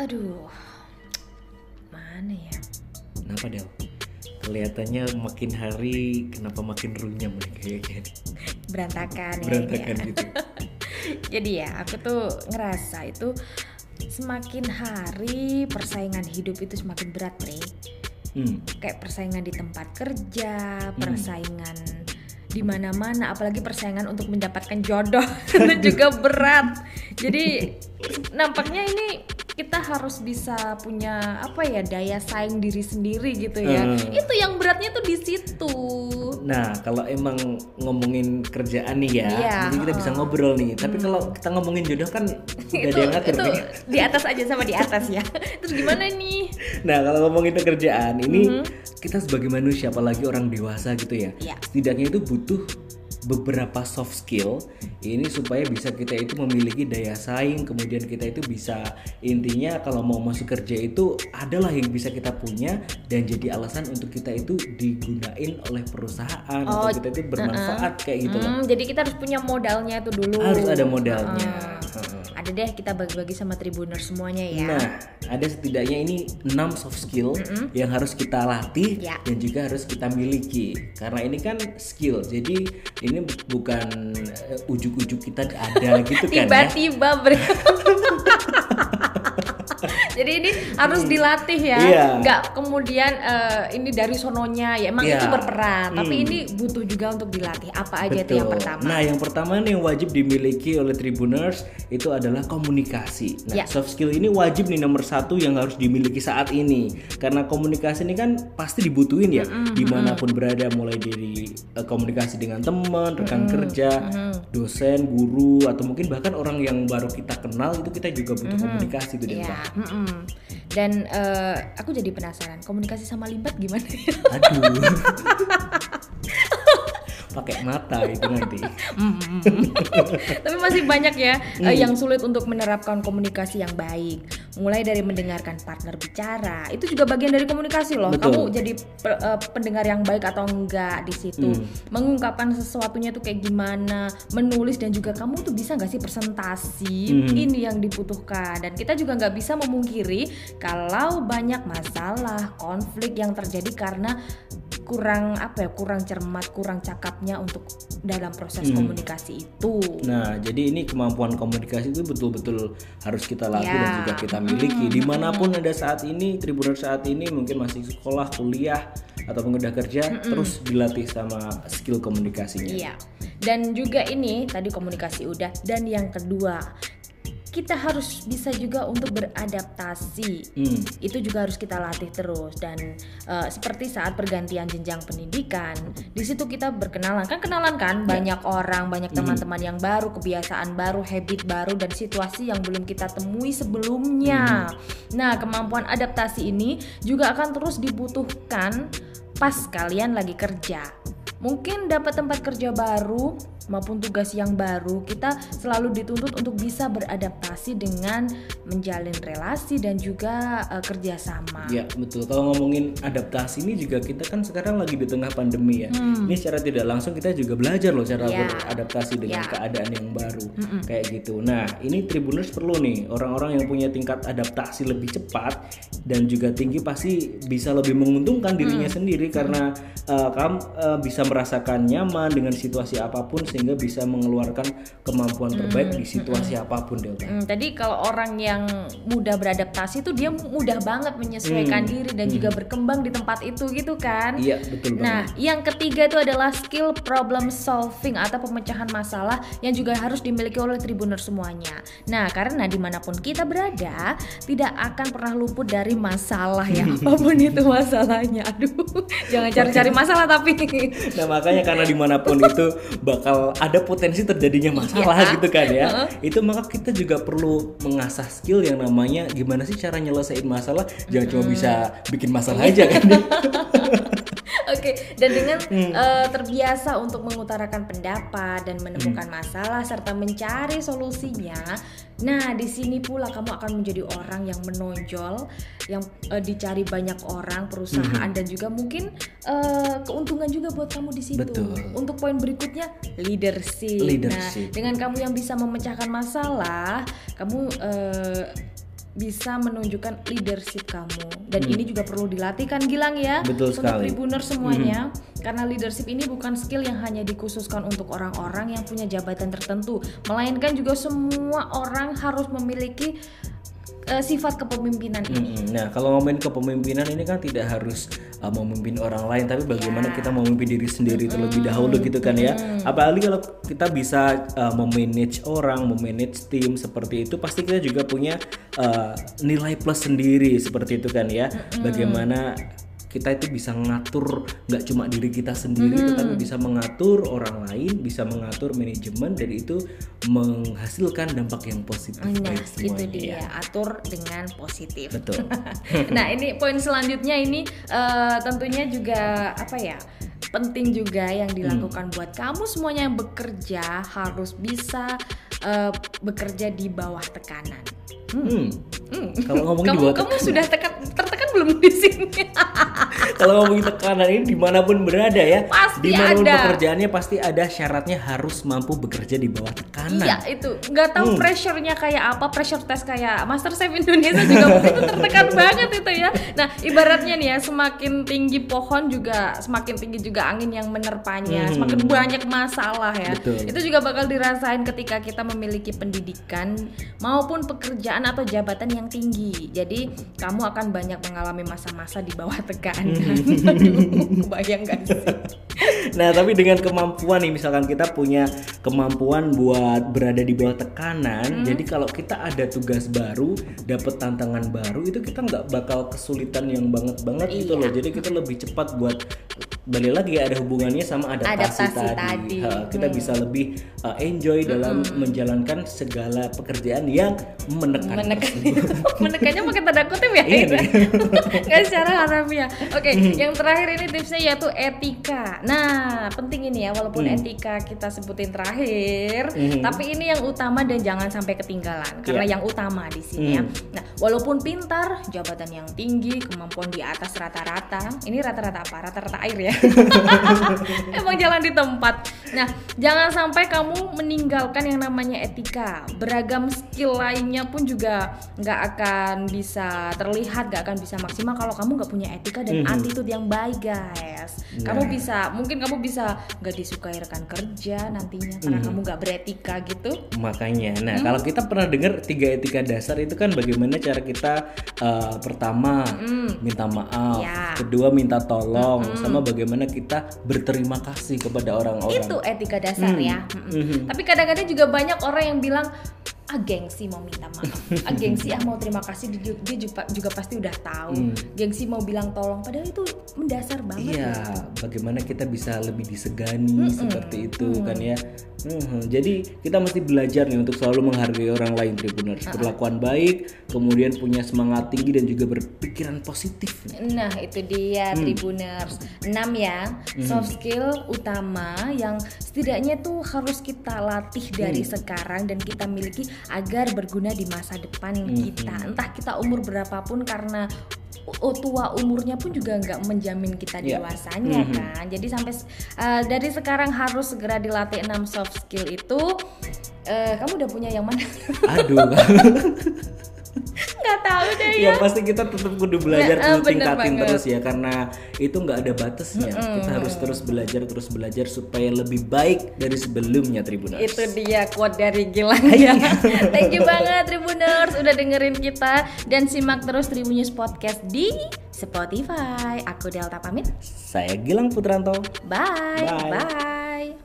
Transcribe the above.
Aduh, mana ya? Kenapa Del? Kelihatannya makin hari kenapa makin runyam nih kayaknya. Berantakan ya. Berantakan ya. gitu. Jadi ya, aku tuh ngerasa itu semakin hari persaingan hidup itu semakin berat, nih. Hmm. Kayak persaingan di tempat kerja, persaingan di mana-mana, apalagi persaingan untuk mendapatkan jodoh itu juga berat. Jadi nampaknya ini kita harus bisa punya apa ya daya saing diri sendiri gitu ya. Hmm. Itu yang beratnya tuh di situ. Nah, kalau emang ngomongin kerjaan nih ya, Iya, jadi kita bisa ngobrol nih. Tapi kalau kita ngomongin jodoh kan nggak ada yang ngatur itu nih. di atas aja sama di atas ya. Terus gimana nih? Nah, kalau ngomongin pekerjaan ini Mhm. kita sebagai manusia apalagi orang dewasa gitu ya. Iya. Setidaknya itu butuh beberapa soft skill ini supaya bisa kita itu memiliki daya saing kemudian kita itu bisa intinya kalau mau masuk kerja itu adalah yang bisa kita punya dan jadi alasan untuk kita itu digunain oleh perusahaan Oh, atau kita itu bermanfaat kayak gitu loh Hmm, jadi kita harus punya modalnya itu dulu. harus ada modalnya. Heeh. Ada deh kita bagi-bagi sama tribuners semuanya ya. Nah, ada setidaknya ini 6 soft skill yang harus kita latih Ya. dan juga harus kita miliki. Karena ini kan skill. Jadi ini bu- bukan eh, ujuk-ujuk kita ada gitu kan ya. Tiba-tiba ber- Jadi ini harus dilatih ya, Iya. nggak kemudian eh, ini dari sononya ya emang Iya. itu berperan, tapi Hmm. ini butuh juga untuk dilatih. Apa aja itu yang Betul. pertama? Nah, yang pertama nih yang wajib dimiliki oleh Tribuners itu adalah komunikasi. Nah, Ya. soft skill ini wajib nih nomor satu yang harus dimiliki saat ini. Karena komunikasi ini kan pasti dibutuhin ya, di mana pun berada, mulai dari eh, komunikasi dengan teman, rekan kerja, dosen, guru, atau mungkin bahkan orang yang baru kita kenal itu kita juga butuh komunikasi itu Iya, mm-mm. Dan eh, aku jadi penasaran, komunikasi sama limbat gimana? Aduh. Pakai mata itu nanti. Tapi masih banyak ya eh, Hmm. yang sulit untuk menerapkan komunikasi yang baik. Mulai dari mendengarkan partner bicara, itu juga bagian dari komunikasi loh. Betul. Kamu jadi pe- eh, pendengar yang baik atau enggak di situ. Hmm. Mengungkapkan sesuatunya tuh kayak gimana, menulis dan juga kamu tuh bisa nggak sih presentasi? Hmm. Ini yang dibutuhkan. Dan kita juga nggak bisa memungkiri kalau banyak masalah, konflik yang terjadi karena kurang apa ya kurang cermat kurang cakapnya untuk dalam proses Hmm. komunikasi itu Nah, jadi ini kemampuan komunikasi itu betul-betul harus kita latih Ya. dan juga kita miliki. Di mana pun ada saat ini, tribuner saat ini mungkin masih sekolah, kuliah, ataupun udah kerja, terus dilatih sama skill komunikasinya. Iya. Dan juga ini tadi komunikasi udah dan yang kedua kita harus bisa juga untuk beradaptasi. Hmm. Itu juga harus kita latih terus dan eh, seperti saat pergantian jenjang pendidikan, di situ kita berkenalan kan kenalan kan banyak orang, banyak teman-teman yang baru, kebiasaan baru, habit baru dan situasi yang belum kita temui sebelumnya. Nah, kemampuan adaptasi ini juga akan terus dibutuhkan pas kalian lagi kerja. Mungkin dapat tempat kerja baru maupun tugas yang baru, kita selalu dituntut untuk bisa beradaptasi dengan menjalin relasi dan juga eh, kerjasama. Ya betul. Kalau ngomongin adaptasi ini juga kita kan sekarang lagi di tengah pandemi ya. Ini secara tidak langsung kita juga belajar loh cara Hmm. Ya. beradaptasi dengan Ya. keadaan yang baru kayak gitu. Nah ini Tribuners perlu nih orang-orang yang punya tingkat adaptasi lebih cepat dan juga tinggi pasti bisa lebih menguntungkan dirinya Hmm. sendiri karena uh, kamu uh, bisa merasakan nyaman dengan situasi apa pun sehingga bisa mengeluarkan kemampuan terbaik di situasi apa pun Delta. Hmm, tadi kalau orang yang mudah beradaptasi tuh dia mudah banget menyesuaikan diri dan juga berkembang di tempat itu gitu kan. Hmm. Iya betul banget. Nah, yang ketiga itu adalah skill problem solving atau pemecahan masalah yang juga harus dimiliki oleh tribuner semuanya. Nah, karena di mana pun kita berada, tidak akan pernah luput dari masalah ya, apa pun itu masalahnya. Aduh, jangan cari-cari masalah tapi. Nah makanya karena di mana pun itu bakal ada potensi terjadinya masalah Iya. gitu kan ya. Itu maka kita juga perlu mengasah skill yang namanya gimana sih cara nyelesain masalah. Jangan cuma bisa bikin masalah aja kan. Oke, dan dengan eh, terbiasa untuk mengutarakan pendapat dan menemukan masalah serta mencari solusinya, nah di sini pula kamu akan menjadi orang yang menonjol, yang eh, dicari banyak orang, perusahaan dan juga mungkin eh, keuntungan juga buat kamu di situ. Betul. Untuk poin berikutnya leadership. Leadership. Nah, dengan kamu yang bisa memecahkan masalah, kamu eh, bisa menunjukkan leadership kamu dan ini juga perlu dilatih kan Gilang ya Hmm. Betul untuk sekali. Hmm. tribuner semuanya karena leadership ini bukan skill yang hanya dikhususkan untuk orang-orang yang punya jabatan tertentu melainkan juga semua orang harus memiliki eh, sifat kepemimpinan ini Mm-mm. Nah, kalau ngomongin kepemimpinan ini kan tidak harus uh, memimpin orang lain, tapi bagaimana Ya. kita memimpin diri sendiri terlebih dahulu gitu kan ya. Apalagi kalau kita bisa uh, memanage orang, memanage tim seperti itu, pasti kita juga punya uh, nilai plus sendiri seperti itu kan ya. Bagaimana kita itu bisa mengatur nggak cuma diri kita sendiri tetapi bisa mengatur orang lain bisa mengatur manajemen dan itu menghasilkan dampak yang positif Nah, itu dia ya. atur dengan positif. betul nah, ini poin selanjutnya ini eh, tentunya juga apa ya? Penting juga yang dilakukan buat kamu semuanya yang bekerja harus bisa eh, bekerja di bawah tekanan. Hmm. Hmm. Kalau ngomongin di Kamu bawah kamu sudah tekan tertekan belum di sini? Kalau ngomongin tekanan ini di mana pun berada ya, Pasti di mana pun ada. pekerjaannya pasti ada syaratnya harus mampu bekerja di bawah tekanan. Iya itu nggak tahu Hmm. pressure-nya kayak apa pressure test kayak Master Chef Indonesia juga pasti itu tertekan banget itu ya. Nah ibaratnya nih ya semakin tinggi pohon juga semakin tinggi juga angin yang menerpanya, Hmm. semakin banyak masalah ya. Betul. Itu juga bakal dirasain ketika kita memiliki pendidikan maupun pekerjaan atau jabatan yang tinggi. Jadi kamu akan banyak mengalami masa-masa di bawah tekanan. Aduh, kebayang gak sih? Nah, tapi dengan kemampuan nih, misalkan kita punya kemampuan buat berada di bawah tekanan, Hmm. jadi kalau kita ada tugas baru, dapat tantangan baru, itu kita nggak bakal kesulitan yang banget banget gitu Iya. loh. Jadi kita lebih cepat buat balik lagi ada hubungannya sama adaptasi, Adaptasi tadi. tadi. Ha, kita bisa lebih uh, enjoy dalam menjalankan segala pekerjaan yang menekan. menekan menekannya pakai tanda kutip ya Iya itu nih. nggak secara haramiah oke yang terakhir ini tipsnya yaitu etika nah penting ini ya walaupun Hmm. etika kita sebutin terakhir Hmm. tapi ini yang utama dan jangan sampai ketinggalan karena Iya. yang utama di sini ya Hmm. nah walaupun pintar jabatan yang tinggi kemampuan di atas rata-rata ini rata-rata apa rata-rata air ya emang jalan di tempat nah jangan sampai kamu meninggalkan yang namanya etika beragam skill lainnya pun juga nggak akan bisa terlihat nggak akan bisa maksimal kalau kamu nggak punya etika dan Mhm. attitude yang baik guys kamu Nah. bisa mungkin kamu bisa nggak disukai rekan kerja nantinya karena Mhm. kamu nggak beretika gitu Makanya, nah Hmm. kalau kita pernah dengar tiga etika dasar itu kan bagaimana cara kita uh, pertama minta maaf, Ya. kedua minta tolong, sama bagaimana kita berterima kasih kepada orang-orang. itu etika dasar Hmm. ya Mm-mm. Mhm. tapi kadang-kadang juga banyak orang yang bilang ah gengsi mau minta maaf ah gengsi ah mau terima kasih dia, dia juga, juga pasti udah tahu Hmm. gengsi mau bilang tolong padahal itu mendasar banget Iya, ya. bagaimana kita bisa lebih disegani seperti itu kan ya. Mhm, Jadi kita mesti belajar nih untuk selalu menghargai orang lain Tribuners, berlakuan baik, kemudian punya semangat tinggi dan juga berpikiran positif. Nah itu dia Hmm. Tribuners 6 ya soft skill utama yang setidaknya tuh harus kita latih dari Hmm. sekarang dan kita miliki agar berguna di masa depan Hmm. kita entah kita umur berapapun karena u- tua umurnya pun juga nggak menjamin kita Ya. dewasanya Mhm. kan jadi sampai uh, dari sekarang harus segera dilatih 6 soft skill itu Eh, kamu udah punya yang mana Aduh. nggak tahu deh ya ya pasti kita tetap kudu belajar Ya, eh, terus tingkatin banget. terus ya karena itu nggak ada batasnya kita harus terus belajar terus belajar supaya lebih baik dari sebelumnya Tribuners Itu dia quote dari Gilang ya. Thank you banget Tribuners udah dengerin kita dan simak terus Tribunnews Podcast di Spotify. Aku Delta pamit. saya Gilang Putranto Bye. Bye. Bye.